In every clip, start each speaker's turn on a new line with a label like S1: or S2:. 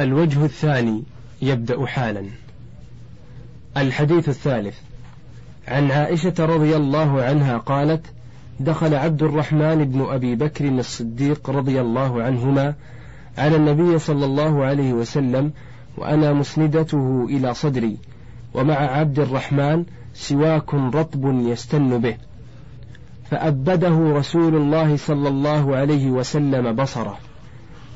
S1: الوجه الثاني يبدأ حالا. الحديث الثالث. عن عائشة رضي الله عنها قالت دخل عبد الرحمن بن أبي بكر الصديق رضي الله عنهما على النبي صلى الله عليه وسلم وأنا مسندته إلى صدري ومع عبد الرحمن سواك رطب يستن به. فأبده رسول الله صلى الله عليه وسلم بصره.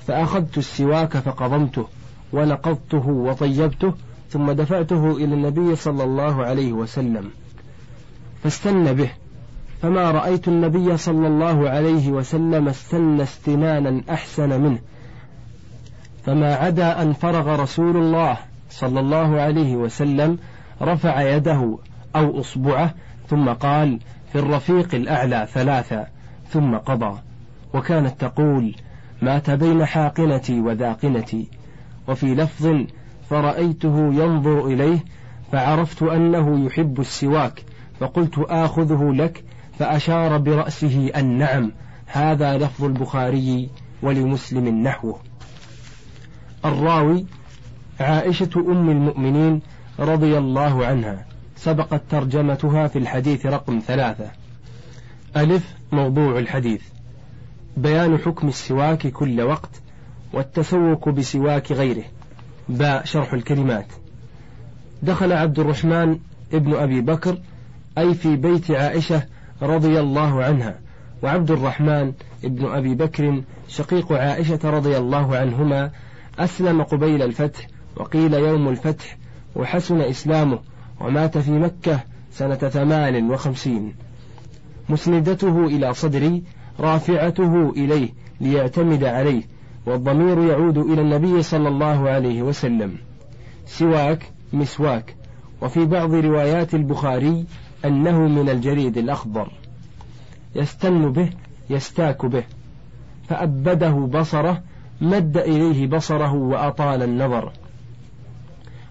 S1: فأخذت السواك فقضمته ونقضته وطيبته ثم دفعته إلى النبي صلى الله عليه وسلم. فاستن به. فما رأيت النبي صلى الله عليه وسلم استن استنانا أحسن منه. فما عدا أن فرغ رسول الله صلى الله عليه وسلم رفع يده أو أصبعه ثم قال في الرفيق الأعلى ثلاثة. ثم قضى. وكانت تقول مات بين حاقنتي وذاقنتي وفي لفظ فرأيته ينظر إليه فعرفت أنه يحب السواك فقلت آخذه لك فأشار برأسه النعم. هذا لفظ البخاري ولمسلم نحوه. الراوي عائشة أم المؤمنين رضي الله عنها سبقت ترجمتها في الحديث رقم ثلاثة. ألف موضوع الحديث. بيان حكم السواك كل وقت والتسوق بسواك غيره. باء شرح الكلمات. دخل عبد الرحمن ابن أبي بكر أي في بيت عائشة رضي الله عنها وعبد الرحمن ابن أبي بكر شقيق عائشة رضي الله عنهما أسلم قبيل الفتح وقيل يوم الفتح وحسن إسلامه ومات في مكة سنة ثمان وخمسين. مسندته إلى صدري رافعته إليه ليعتمد عليه والضمير يعود إلى النبي صلى الله عليه وسلم. سواك مسواك. وفي بعض روايات البخاري أنه من الجريد الأخضر. يستن به يستاك به. فأبده بصره مد إليه بصره وأطال النظر.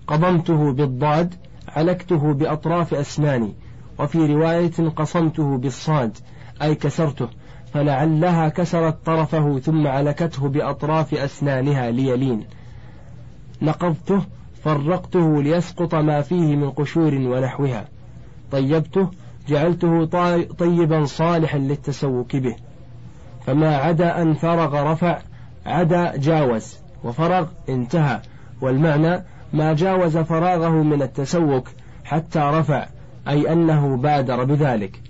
S1: قضمته بالضاد علكته بأطراف أسناني. وفي رواية قصمته بالصاد أي كسرته. فلعلها كسرت طرفه ثم علكته بأطراف أسنانها ليلين. نقضته فرقته ليسقط ما فيه من قشور ونحوها. طيبته جعلته طيبا صالحا للتسوك به. فما عدا أن فرغ رفع عدا جاوز وفرغ انتهى. والمعنى ما جاوز فراغه من التسوك حتى رفع أي أنه بادر بذلك.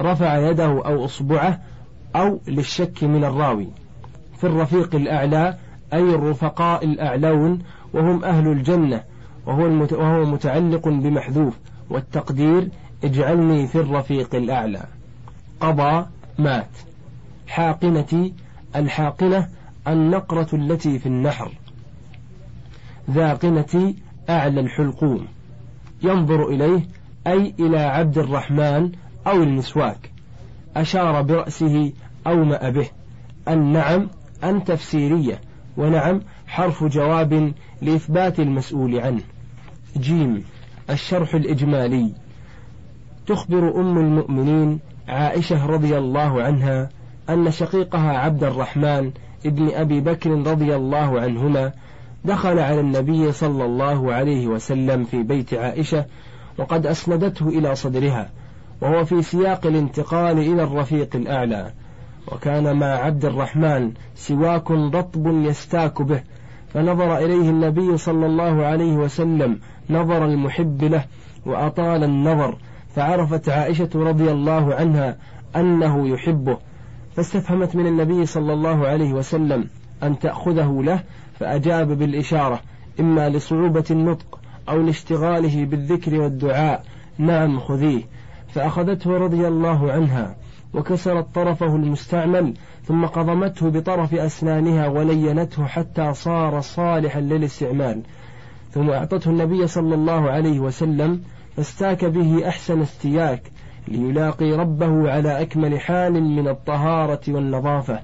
S1: رفع يده أو إصبعه أو للشك من الراوي. في الرفيق الأعلى أي الرفقاء الأعلون وهم أهل الجنة وهو, وهو متعلق بمحذوف. والتقدير اجعلني في الرفيق الأعلى. قضى مات. حاقنتي الحاقنة النقرة التي في النحر. ذاقنتي أعلى الحلقوم. ينظر إليه أي إلى عبد الرحمن أو المسواك. أشار برأسه أومأ به. النعم أن تفسيرية ونعم حرف جواب لإثبات المسؤول عنه. جيم الشرح الإجمالي. تخبر أم المؤمنين عائشة رضي الله عنها أن شقيقها عبد الرحمن ابن أبي بكر رضي الله عنهما دخل على النبي صلى الله عليه وسلم في بيت عائشة وقد أسندته إلى صدرها وهو في سياق الانتقال إلى الرفيق الأعلى. وكان مع عبد الرحمن سواك رطب يستاك به فنظر إليه النبي صلى الله عليه وسلم نظر المحب له وأطال النظر فعرفت عائشة رضي الله عنها أنه يحبه فاستفهمت من النبي صلى الله عليه وسلم أن تأخذه له فأجاب بالإشارة إما لصعوبة النطق أو لاشتغاله بالذكر والدعاء نعم خذيه فأخذته رضي الله عنها. وكسرت طرفه المستعمل ثم قضمته بطرف أسنانها ولينته حتى صار صالحا للاستعمال. ثم أعطته النبي صلى الله عليه وسلم فاستاك به أحسن استياك ليلاقي ربه على أكمل حال من الطهارة والنظافة.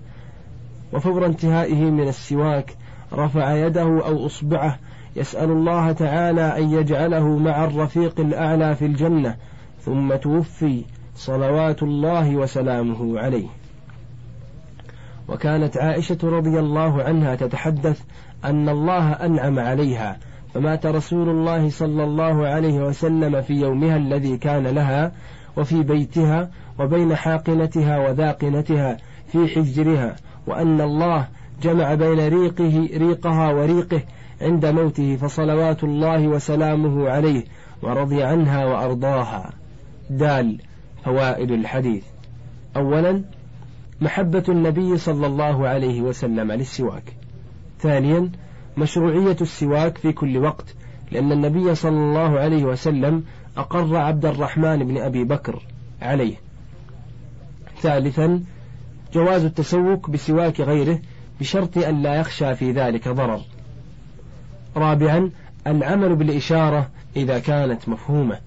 S1: وفور انتهائه من السواك رفع يده أو إصبعه يسأل الله تعالى أن يجعله مع الرفيق الأعلى في الجنة ثم توفي. صلوات الله وسلامه عليه. وكانت عائشة رضي الله عنها تتحدث أن الله أنعم عليها فمات رسول الله صلى الله عليه وسلم في يومها الذي كان لها وفي بيتها وبين حاقنتها وذاقنتها في حجرها وأن الله جمع بين ريقه ريقها وريقه عند موته فصلوات الله وسلامه عليه ورضي عنها وأرضاها. دال. فوائد الحديث. أولا محبة النبي صلى الله عليه وسلم للسواك. ثانيا مشروعية السواك في كل وقت لأن النبي صلى الله عليه وسلم أقر عبد الرحمن بن أبي بكر عليه. ثالثا جواز التسوك بسواك غيره بشرط أن لا يخشى في ذلك ضرر. رابعا العمل بالإشارة إذا كانت مفهومة.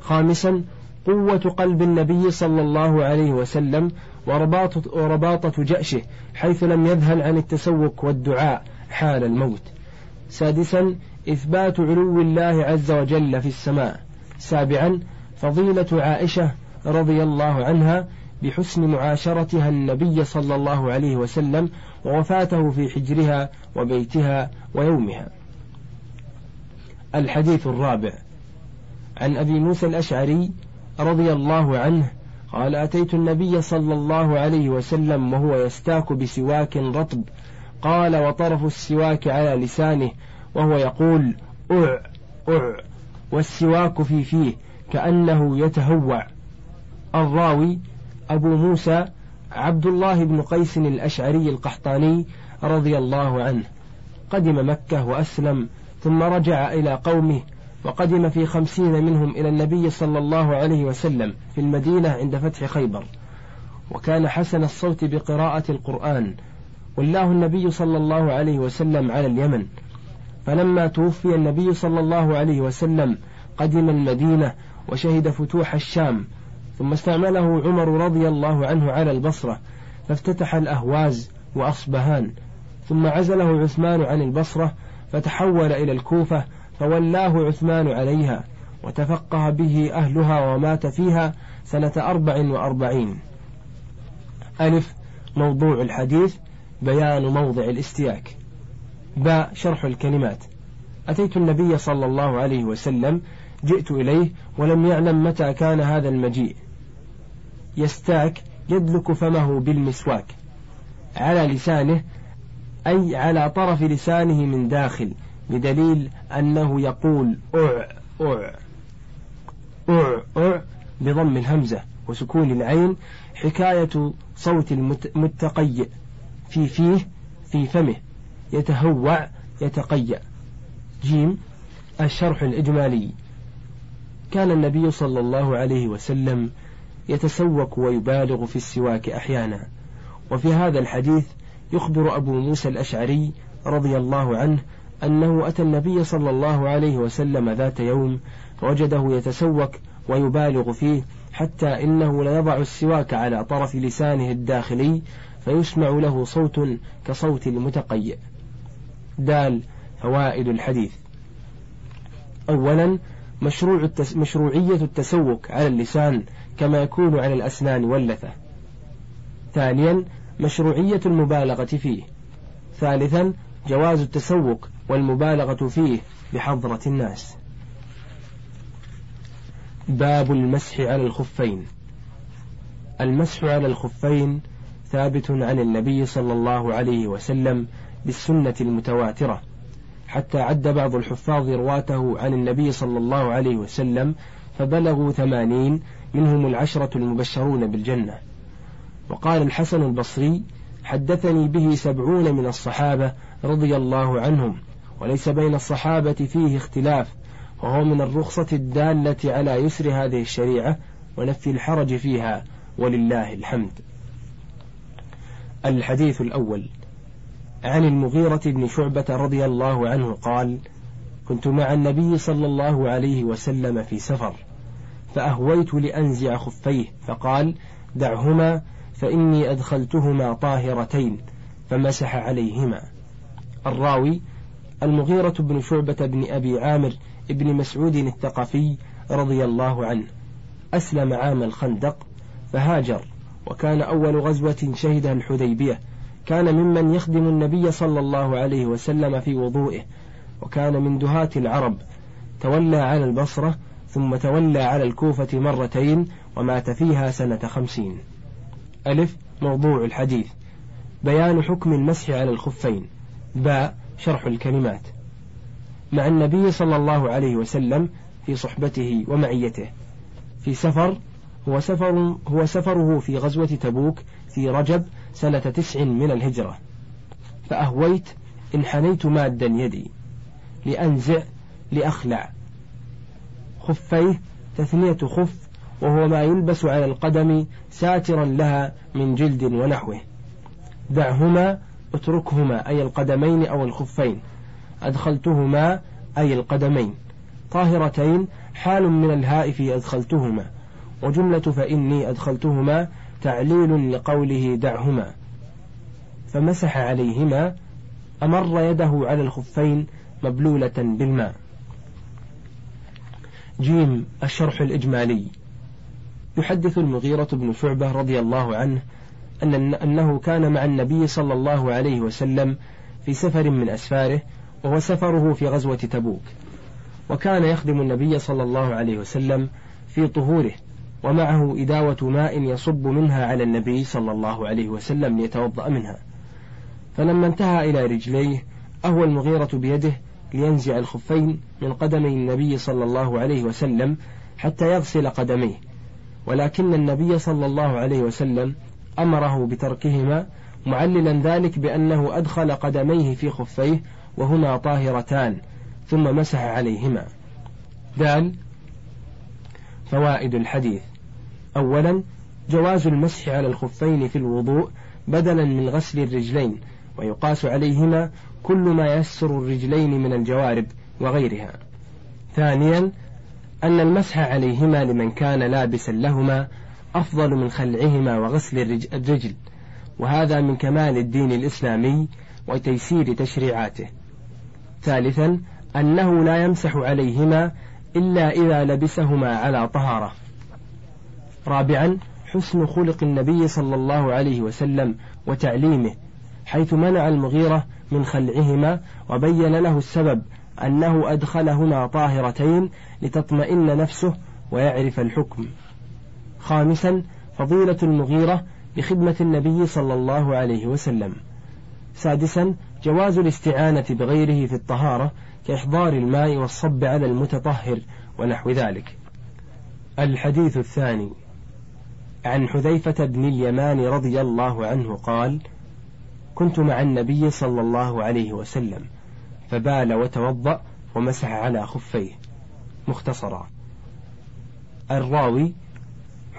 S1: خامسا قوة قلب النبي صلى الله عليه وسلم ورباطة, ورباطة جأشه حيث لم يذهل عن التسوك والدعاء حال الموت. سادسا إثبات علو الله عز وجل في السماء. سابعا فضيلة عائشة رضي الله عنها بحسن معاشرتها النبي صلى الله عليه وسلم ووفاته في حجرها وبيتها ويومها. الحديث الرابع. عن أبي موسى الأشعري رضي الله عنه قال أتيت النبي صلى الله عليه وسلم وهو يستاك بسواك رطب. قال وطرف السواك على لسانه وهو يقول أع أع. والسواك في فيه كأنه يتهوع. الراوي أبو موسى عبد الله بن قيس الأشعري القحطاني رضي الله عنه. قدم مكة وأسلم ثم رجع إلى قومه وقدم في خمسين منهم إلى النبي صلى الله عليه وسلم في المدينة عند فتح خيبر. وكان حسن الصوت بقراءة القرآن والله النبي صلى الله عليه وسلم على اليمن. فلما توفي النبي صلى الله عليه وسلم قدم المدينة وشهد فتوح الشام. ثم استعمله عمر رضي الله عنه على البصرة فافتتح الأهواز وأصبهان. ثم عزله عثمان عن البصرة فتحول إلى الكوفة فولاه عثمان عليها وتفقه به أهلها ومات فيها سنة أربع وأربعين. ألف موضوع الحديث بيان موضع الاستياك. باء شرح الكلمات. أتيت النبي صلى الله عليه وسلم جئت إليه ولم يعلم متى كان هذا المجيء. يستاك يدلك فمه بالمسواك. على لسانه أي على طرف لسانه من داخل. بدليل أنه يقول أع أع أع أع بضم الهمزة وسكون العين حكاية صوت المتقيئ في فيه في فمه يتهوع يتقيأ. جيم الشرح الإجمالي. كان النبي صلى الله عليه وسلم يتسوك ويبالغ في السواك أحيانا. وفي هذا الحديث يخبر أبو موسى الأشعري رضي الله عنه أنه أتى النبي صلى الله عليه وسلم ذات يوم فوجده يتسوك ويبالغ فيه حتى إنه ليضع السواك على طرف لسانه الداخلي فيسمع له صوت كصوت المتقيئ. دال فوائد الحديث. أولا مشروع التس مشروعية التسوك على اللسان كما يكون على الأسنان واللثة. ثانيا مشروعية المبالغة فيه. ثالثا جواز التسوك والمبالغة فيه بحضرة الناس. باب المسح على الخفين. المسح على الخفين ثابت عن النبي صلى الله عليه وسلم بالسنة المتواترة حتى عد بعض الحفاظ رواته عن النبي صلى الله عليه وسلم فبلغوا ثمانين منهم العشرة المبشرون بالجنة. وقال الحسن البصري حدثني به سبعون من الصحابة رضي الله عنهم وليس بين الصحابة فيه اختلاف وهو من الرخصة الدالة على يسر هذه الشريعة ونفي الحرج فيها ولله الحمد. الحديث الأول عن المغيرة بن شعبة رضي الله عنه قال كنت مع النبي صلى الله عليه وسلم في سفر فأهويت لأنزع خفيه فقال دعهما فإني أدخلتهما طاهرتين فمسح عليهما. الراوي المغيرة بن شعبة بن أبي عامر ابن مسعود الثقفي رضي الله عنه. أسلم عام الخندق فهاجر وكان أول غزوة شهدها الحديبية. كان ممن يخدم النبي صلى الله عليه وسلم في وضوئه وكان من دهاة العرب. تولى على البصرة ثم تولى على الكوفة مرتين ومات فيها سنة خمسين. ألف موضوع الحديث. بيان حكم المسح على الخفين. باء شرح الكلمات. مع النبي صلى الله عليه وسلم في صحبته ومعيته. في سفر هو سفر هو سفره في غزوة تبوك في رجب سنة تسع من الهجرة. فأهويت إن حنيت مادا يدي. لأنزع لأخلع. خفيه تثنية خف وهو ما يلبس على القدم ساترا لها من جلد ونحوه. دعهما اتركهما أي القدمين أو الخفين. أدخلتهما أي القدمين. طاهرتين حال من الهاء في أدخلتهما. وجملة فإني أدخلتهما تعليل لقوله دعهما. فمسح عليهما أمر يده على الخفين مبلولة بالماء. جيم الشرح الإجمالي. يحدث المغيرة بن شعبة رضي الله عنه أن أنه كان مع النبي صلى الله عليه وسلم في سفر من أسفاره وهو سفره في غزوة تبوك. وكان يخدم النبي صلى الله عليه وسلم في طهوره ومعه إداوة ماء يصب منها على النبي صلى الله عليه وسلم ليتوضأ منها. فلما انتهى إلى رجليه أهوى المغيرة بيده لينزع الخفين من قدمي النبي صلى الله عليه وسلم حتى يغسل قدميه. ولكن النبي صلى الله عليه وسلم أمره بتركهما معللا ذلك بأنه أدخل قدميه في خفيه وهما طاهرتان ثم مسح عليهما. دال فوائد الحديث. أولا جواز المسح على الخفين في الوضوء بدلا من غسل الرجلين ويقاس عليهما كل ما يسر الرجلين من الجوارب وغيرها. ثانيا أن المسح عليهما لمن كان لابسا لهما أفضل من خلعهما وغسل الرجل وهذا من كمال الدين الإسلامي وتيسير تشريعاته. ثالثا أنه لا يمسح عليهما إلا إذا لبسهما على طهارة. رابعا حسن خلق النبي صلى الله عليه وسلم وتعليمه حيث منع المغيرة من خلعهما وبين له السبب أنه أدخلهما طاهرتين لتطمئن نفسه ويعرف الحكم. خامسا فضيلة المغيرة لخدمة النبي صلى الله عليه وسلم. سادسا جواز الاستعانة بغيره في الطهارة كإحضار الماء والصب على المتطهر ونحو ذلك. الحديث الثاني. عن حذيفة بن اليمان رضي الله عنه قال كنت مع النبي صلى الله عليه وسلم فبال وتوضأ ومسح على خفيه. مختصرا. الراوي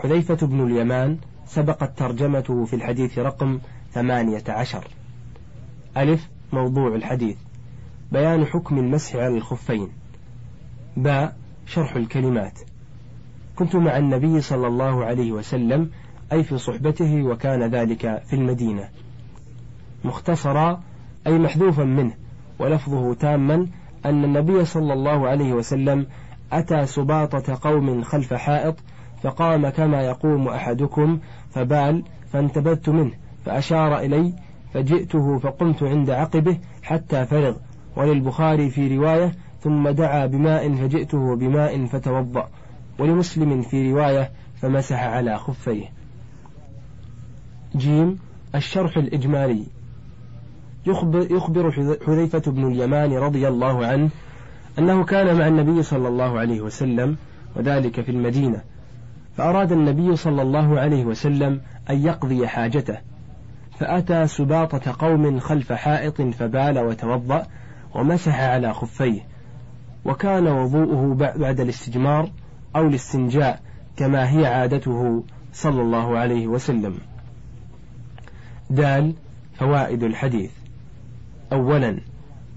S1: حذيفة بن اليمان سبقت ترجمته في الحديث رقم ثمانية عشر. ألف موضوع الحديث. بيان حكم المسح على الخفين. باء شرح الكلمات. كنت مع النبي صلى الله عليه وسلم أي في صحبته وكان ذلك في المدينة. مختصرا أي محذوفا منه ولفظه تاما أن النبي صلى الله عليه وسلم أتى سباطة قوم خلف حائط فقام كما يقوم أحدكم فبال فانتبذت منه فأشار إلي فجئته فقمت عند عقبه حتى فرغ. وللبخاري في رواية ثم دعا بماء فجئته بماء فتوضأ. ولمسلم في رواية فمسح على خفيه. جيم الشرح الإجمالي. يخبر, يخبر حذيفة بن اليمان رضي الله عنه أنه كان مع النبي صلى الله عليه وسلم وذلك في المدينة. فأراد النبي صلى الله عليه وسلم أن يقضي حاجته فأتى سباطة قوم خلف حائط فبال وتوضأ ومسح على خفيه وكان وضوءه بعد الاستجمار أو الاستنجاء كما هي عادته صلى الله عليه وسلم. دال فوائد الحديث. أولا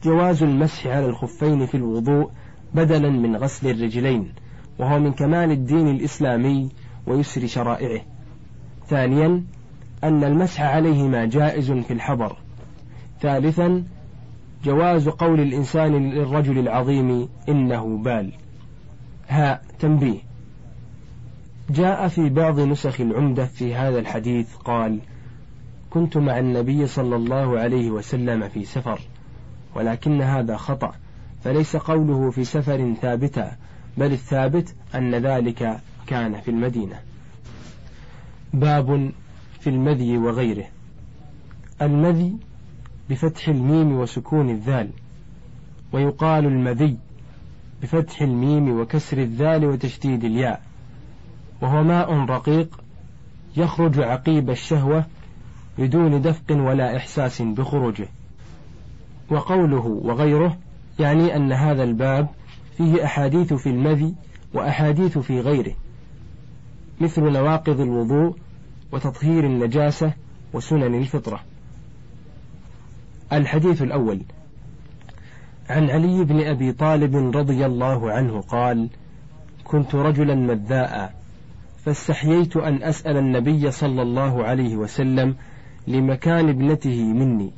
S1: جواز المسح على الخفين في الوضوء بدلا من غسل الرجلين وهو من كمال الدين الإسلامي ويسر شرائعه. ثانيا أن المسح عليهما جائز في الحضر. ثالثا جواز قول الإنسان للرجل العظيم إنه بال. ها تنبيه. جاء في بعض نسخ العمدة في هذا الحديث قال كنت مع النبي صلى الله عليه وسلم في سفر ولكن هذا خطأ فليس قوله في سفر ثابتا بل الثابت أن ذلك كان في المدينة. باب في المذي وغيره. المذي بفتح الميم وسكون الذال ويقال المذي بفتح الميم وكسر الذال وتشديد الياء وهو ماء رقيق يخرج عقيب الشهوة بدون دفق ولا إحساس بخروجه. وقوله وغيره يعني أن هذا الباب فيه أحاديث في المذي وأحاديث في غيره مثل نواقض الوضوء وتطهير النجاسة وسنن الفطرة. الحديث الأول عن علي بن أبي طالب رضي الله عنه قال كنت رجلا مذاء فاستحييت أن أسأل النبي صلى الله عليه وسلم لمكان ابنته مني.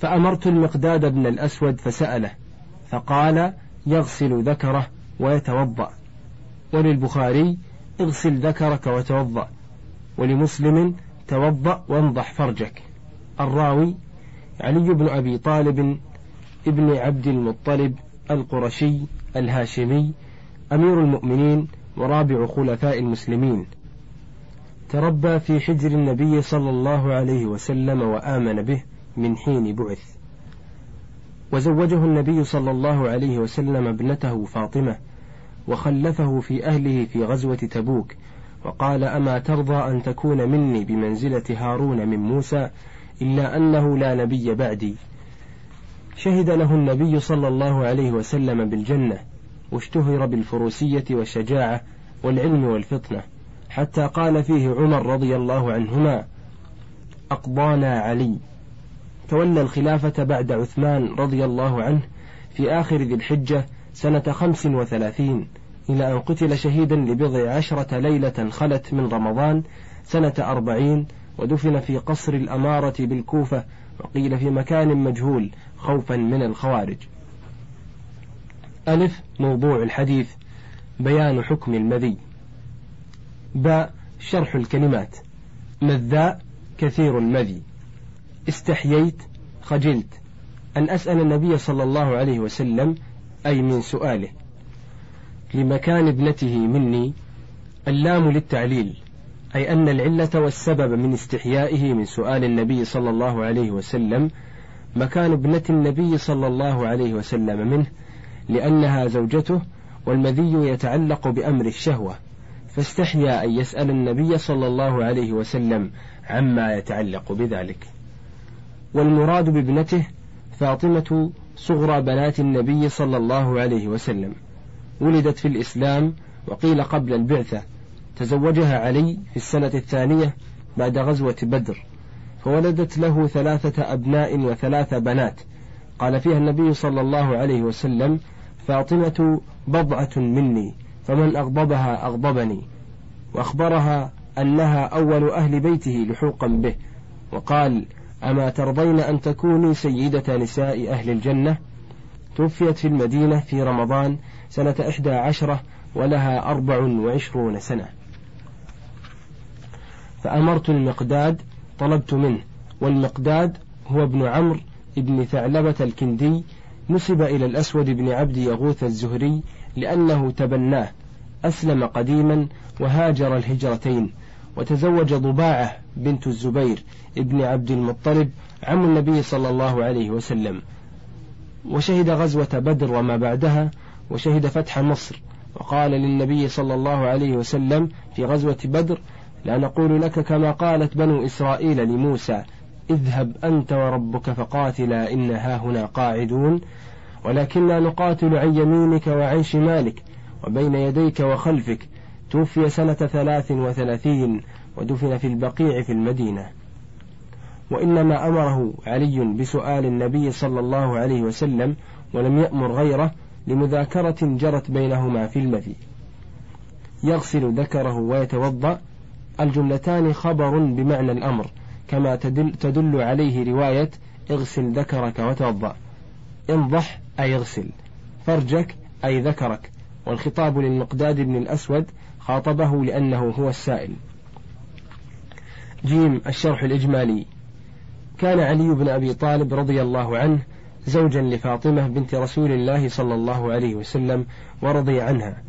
S1: فأمرت المقداد بن الأسود فسأله فقال يغسل ذكره ويتوضأ. وللبخاري اغسل ذكرك وتوضأ. ولمسلم توضأ وانضح فرجك. الراوي علي بن أبي طالب ابن عبد المطلب القرشي الهاشمي أمير المؤمنين ورابع خلفاء المسلمين. تربى في حجر النبي صلى الله عليه وسلم وآمن به من حين بعث. وزوجه النبي صلى الله عليه وسلم ابنته فاطمة وخلفه في أهله في غزوة تبوك وقال أما ترضى أن تكون مني بمنزلة هارون من موسى إلا أنه لا نبي بعدي شهد له النبي صلى الله عليه وسلم بالجنة واشتهر بالفروسية والشجاعة والعلم والفطنة حتى قال فيه عمر رضي الله عنهما أقضانا علي تولى الخلافة بعد عثمان رضي الله عنه في آخر ذي الحجة سنة خمس وثلاثين إلى أن قتل شهيدا لبضع عشرة ليلة خلت من رمضان سنة أربعين ودفن في قصر الأمارة بالكوفة وقيل في مكان مجهول خوفا من الخوارج. ألف موضوع الحديث بيان حكم المذي. باء شرح الكلمات. مذاء كثير المذي. استحييت خجلت. أن أسأل النبي صلى الله عليه وسلم أي من سؤاله لمكان ابنته مني اللام للتعليل أي أن العلة والسبب من استحيائه من سؤال النبي صلى الله عليه وسلم مكان ابنة النبي صلى الله عليه وسلم منه لأنها زوجته والمذي يتعلق بأمر الشهوة. فاستحيا أن يسأل النبي صلى الله عليه وسلم عما يتعلق بذلك. والمراد بابنته فاطمة صغرى بنات النبي صلى الله عليه وسلم. ولدت في الإسلام وقيل قبل البعثة. تزوجها علي في السنة الثانية بعد غزوة بدر. فولدت له ثلاثة أبناء وثلاث بنات. قال فيها النبي صلى الله عليه وسلم فاطمة بضعة مني فمن أغضبها أغضبني. وأخبرها أنها أول أهل بيته لحوقا به. وقال أما ترضين أن تكوني سيدة نساء أهل الجنة؟ توفيت في المدينة في رمضان سنة إحدى عشرة ولها أربع وعشرون سنة. فأمرت المقداد طلبت منه والمقداد هو ابن عمرو ابن ثعلبة الكندي نسب إلى الأسود بن عبد يغوث الزهري لأنه تبناه أسلم قديما وهاجر الهجرتين وتزوج ضباعة بنت الزبير ابن عبد المطلب عم النبي صلى الله عليه وسلم. وشهد غزوة بدر وما بعدها وشهد فتح مصر. وقال للنبي صلى الله عليه وسلم في غزوة بدر لا نقول لك كما قالت بنو إسرائيل لموسى اذهب أنت وربك فقاتلا إن هاهنا قاعدون. ولكننا نقاتل عن يمينك وعن شمالك وبين يديك وخلفك. توفي سنة ثلاث وثلاثين. ودفن في البقيع في المدينة. وإنما أمره علي بسؤال النبي صلى الله عليه وسلم ولم يأمر غيره لمذاكرة جرت بينهما في المذي. يغسل ذكره ويتوضأ الجملتان خبر بمعنى الأمر كما تدل, تدل عليه رواية اغسل ذكرك وتوضأ. انضح أي اغسل. فرجك أي ذكرك. والخطاب للمقداد بن الأسود خاطبه لأنه هو السائل. جيم الشرح الإجمالي. كان علي بن أبي طالب رضي الله عنه زوجا لفاطمة بنت رسول الله صلى الله عليه وسلم ورضي عنها.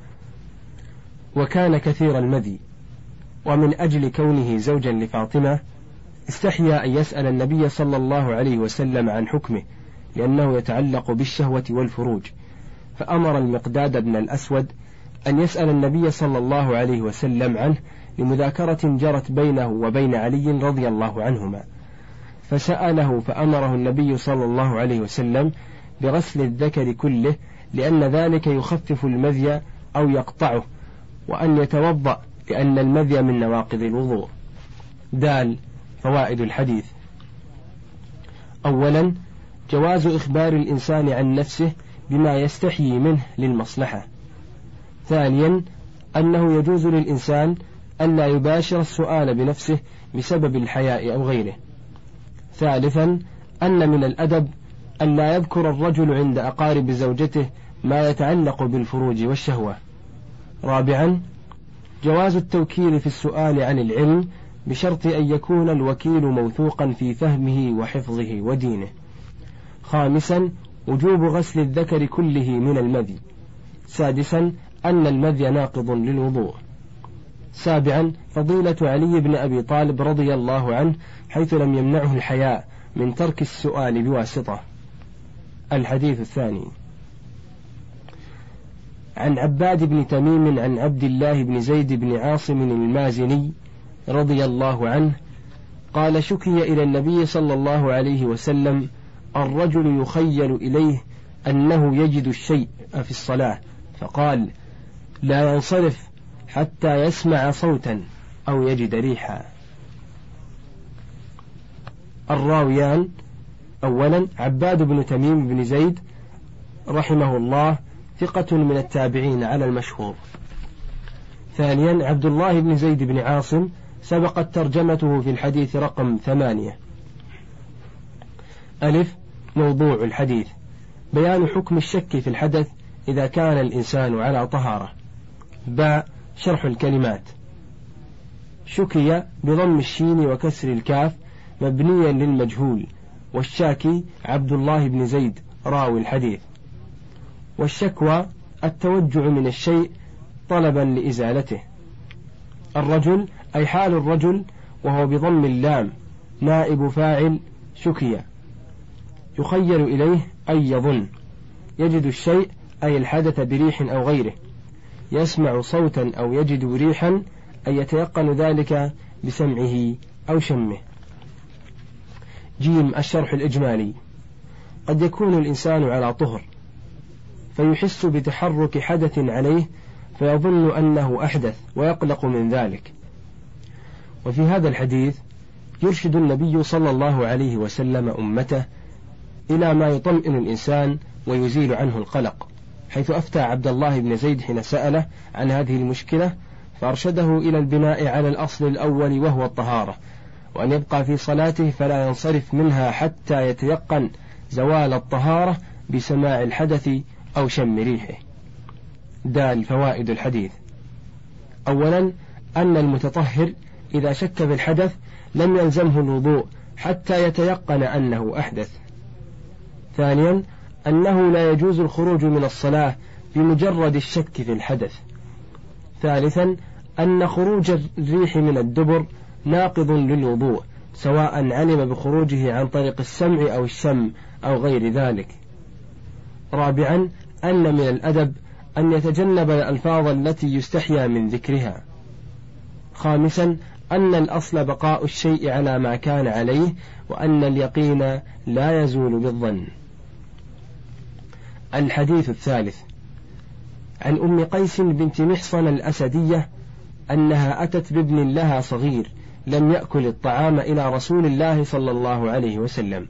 S1: وكان كثير المذي. ومن أجل كونه زوجا لفاطمة استحيا أن يسأل النبي صلى الله عليه وسلم عن حكمه لأنه يتعلق بالشهوة والفروج. فأمر المقداد بن الأسود أن يسأل النبي صلى الله عليه وسلم عنه لمذاكرة جرت بينه وبين علي رضي الله عنهما فسأله فأمره النبي صلى الله عليه وسلم بغسل الذكر كله لأن ذلك يخفف المذي أو يقطعه وأن يتوضأ لأن المذي من نواقض الوضوء. دال فوائد الحديث. أولا جواز إخبار الإنسان عن نفسه بما يستحيي منه للمصلحة. ثانيا أنه يجوز للإنسان ألا يباشر السؤال بنفسه بسبب الحياء أو غيره. ثالثا أن من الأدب أن لا يذكر الرجل عند أقارب زوجته ما يتعلق بالفروج والشهوة. رابعا جواز التوكيل في السؤال عن العلم بشرط أن يكون الوكيل موثوقا في فهمه وحفظه ودينه. خامسا وجوب غسل الذكر كله من المذي. سادسا أن المذي ناقض للوضوء. سابعا فضيلة علي بن أبي طالب رضي الله عنه حيث لم يمنعه الحياء من ترك السؤال بواسطة. الحديث الثاني. عن عباد بن تميم عن عبد الله بن زيد بن عاصم المازني رضي الله عنه قال شكي إلى النبي صلى الله عليه وسلم الرجل يخيل إليه أنه يجد الشيء في الصلاة فقال لا ينصرف حتى يسمع صوتا أو يجد ريحا. الراويان أولا عباد بن تميم بن زيد رحمه الله ثقة من التابعين على المشهور. ثانيا عبد الله بن زيد بن عاصم سبقت ترجمته في الحديث رقم ثمانية. ألف موضوع الحديث. بيان حكم الشك في الحدث إذا كان الإنسان على طهارة. باء شرح الكلمات. شكي بضم الشين وكسر الكاف مبنيا للمجهول والشاكي عبد الله بن زيد راوي الحديث. والشكوى التوجع من الشيء طلبا لإزالته. الرجل أي حال الرجل وهو بضم اللام نائب فاعل شكي. يخيل إليه أي يظن. يجد الشيء أي الحدث بريح أو غيره. يسمع صوتا أو يجد ريحا أي يتيقن ذلك بسمعه أو شمه. جيم الشرح الإجمالي. قد يكون الإنسان على طهر فيحس بتحرك حدث عليه فيظن أنه أحدث ويقلق من ذلك. وفي هذا الحديث يرشد النبي صلى الله عليه وسلم أمته إلى ما يطمئن الإنسان ويزيل عنه القلق. حيث أفتى عبد الله بن زيد حين سأله عن هذه المشكلة فأرشده إلى البناء على الأصل الأول وهو الطهارة وأن يبقى في صلاته فلا ينصرف منها حتى يتيقن زوال الطهارة بسماع الحدث أو شم ريحه. دال فوائد الحديث. أولا أن المتطهر إذا شك في الحدث لم يلزمه الوضوء حتى يتيقن أنه أحدث. ثانيا أنه لا يجوز الخروج من الصلاة بمجرد الشك في الحدث. ثالثا أن خروج الريح من الدبر ناقض للوضوء سواء علم بخروجه عن طريق السمع أو الشم أو غير ذلك. رابعا أن من الأدب أن يتجنب الألفاظ التي يستحيا من ذكرها. خامسا أن الأصل بقاء الشيء على ما كان عليه وأن اليقين لا يزول بالظن. الحديث الثالث. عن أم قيس بنت محصن الأسدية أنها أتت بابن لها صغير لم يأكل الطعام إلى رسول الله صلى الله عليه وسلم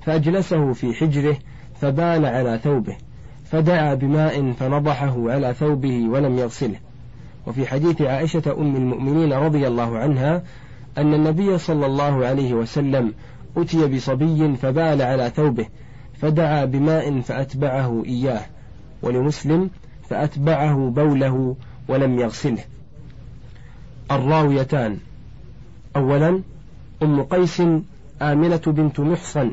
S1: فأجلسه في حجره فبال على ثوبه فدعا بماء فنضحه على ثوبه ولم يغسله. وفي حديث عائشة أم المؤمنين رضي الله عنها أن النبي صلى الله عليه وسلم أتي بصبي فبال على ثوبه فدعا بماء فأتبعه إياه ولمسلم فأتبعه بوله ولم يغسله. الراويتان أولا أم قيس آمنة بنت محصن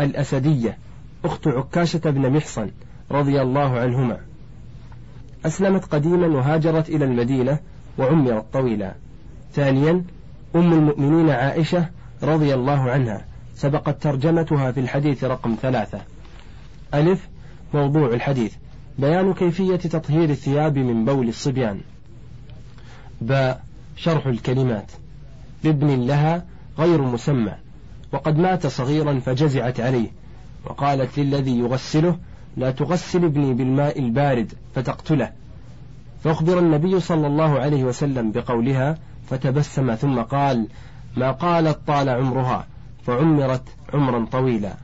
S1: الأسدية أخت عكاشة بن محصن رضي الله عنهما. أسلمت قديما وهاجرت إلى المدينة وعمرت طويلا. ثانيا أم المؤمنين عائشة رضي الله عنها. سبقت ترجمتها في الحديث رقم ثلاثة. ألف موضوع الحديث. بيان كيفية تطهير الثياب من بول الصبيان. باء شرح الكلمات. لابن لها غير مسمى وقد مات صغيرا فجزعت عليه. وقالت للذي يغسله لا تغسل ابني بالماء البارد فتقتله. فأخبر النبي صلى الله عليه وسلم بقولها فتبسم ثم قال ما قالت طال عمرها؟ فعمرت عمرا طويلا.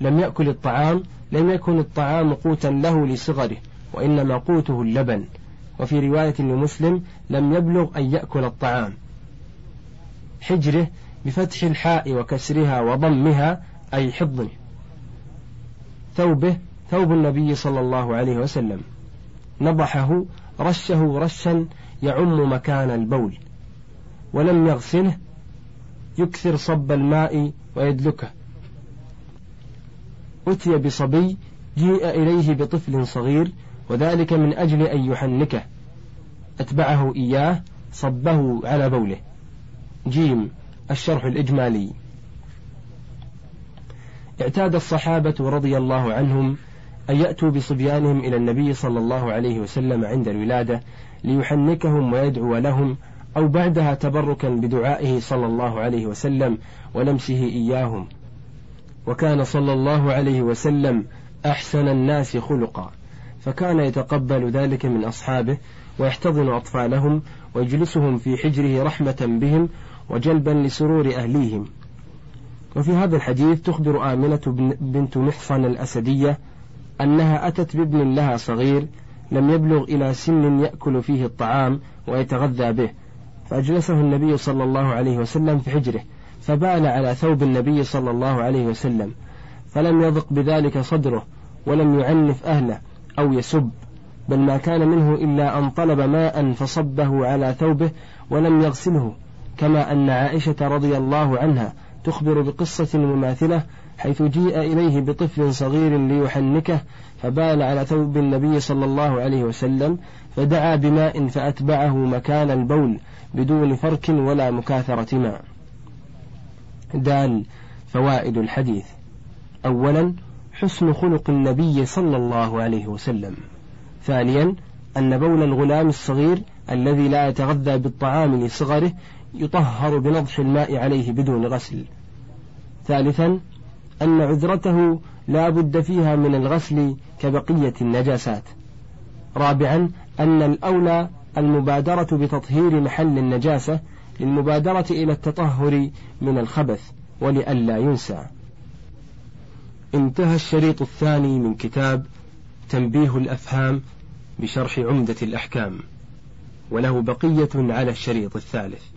S1: لم يأكل الطعام لم يكن الطعام قوتا له لصغره وإنما قوته اللبن. وفي رواية لمسلم لم يبلغ أن يأكل الطعام. حجره بفتح الحاء وكسرها وضمها أي حضنه. ثوبه ثوب النبي صلى الله عليه وسلم. نضحه رشه رشا يعم مكان البول. ولم يغسله يكثر صب الماء ويدلكه أتي بصبي جيء إليه بطفل صغير وذلك من أجل أن يحنكه أتبعه إياه صبه على بوله. جيم الشرح الإجمالي. اعتاد الصحابة رضي الله عنهم أن يأتوا بصبيانهم إلى النبي صلى الله عليه وسلم عند الولادة ليحنكهم ويدعو لهم أو بعدها تبركا بدعائه صلى الله عليه وسلم ولمسه إياهم. وكان صلى الله عليه وسلم أحسن الناس خلقا. فكان يتقبل ذلك من أصحابه ويحتضن أطفالهم ويجلسهم في حجره رحمة بهم وجلبا لسرور أهليهم. وفي هذا الحديث تخبر آمنة بنت محصن الأسدية أنها أتت بابن لها صغير لم يبلغ إلى سن يأكل فيه الطعام ويتغذى به. فأجلسه النبي صلى الله عليه وسلم في حجره فبال على ثوب النبي صلى الله عليه وسلم فلم يضق بذلك صدره ولم يعنف أهله أو يسب بل ما كان منه إلا أن طلب ماء فصبه على ثوبه ولم يغسله كما أن عائشة رضي الله عنها تخبر بقصة مماثلة حيث جيء إليه بطفل صغير ليحنكه فبال على ثوب النبي صلى الله عليه وسلم فدعا بماء فأتبعه مكان البول بدون فرك ولا مكاثرة ماء. دال فوائد الحديث. أولا حسن خلق النبي صلى الله عليه وسلم. ثانيا أن بول الغلام الصغير الذي لا يتغذى بالطعام لصغره يطهر بنضح الماء عليه بدون غسل. ثالثا أن عذرته لا بد فيها من الغسل كبقية النجاسات. رابعا أن الأولى المبادرة بتطهير محل النجاسة للمبادرة إلى التطهر من الخبث ولئلا ينسى. انتهى الشريط الثاني من كتاب تنبيه الأفهام بشرح عمدة الأحكام وله بقية على الشريط الثالث.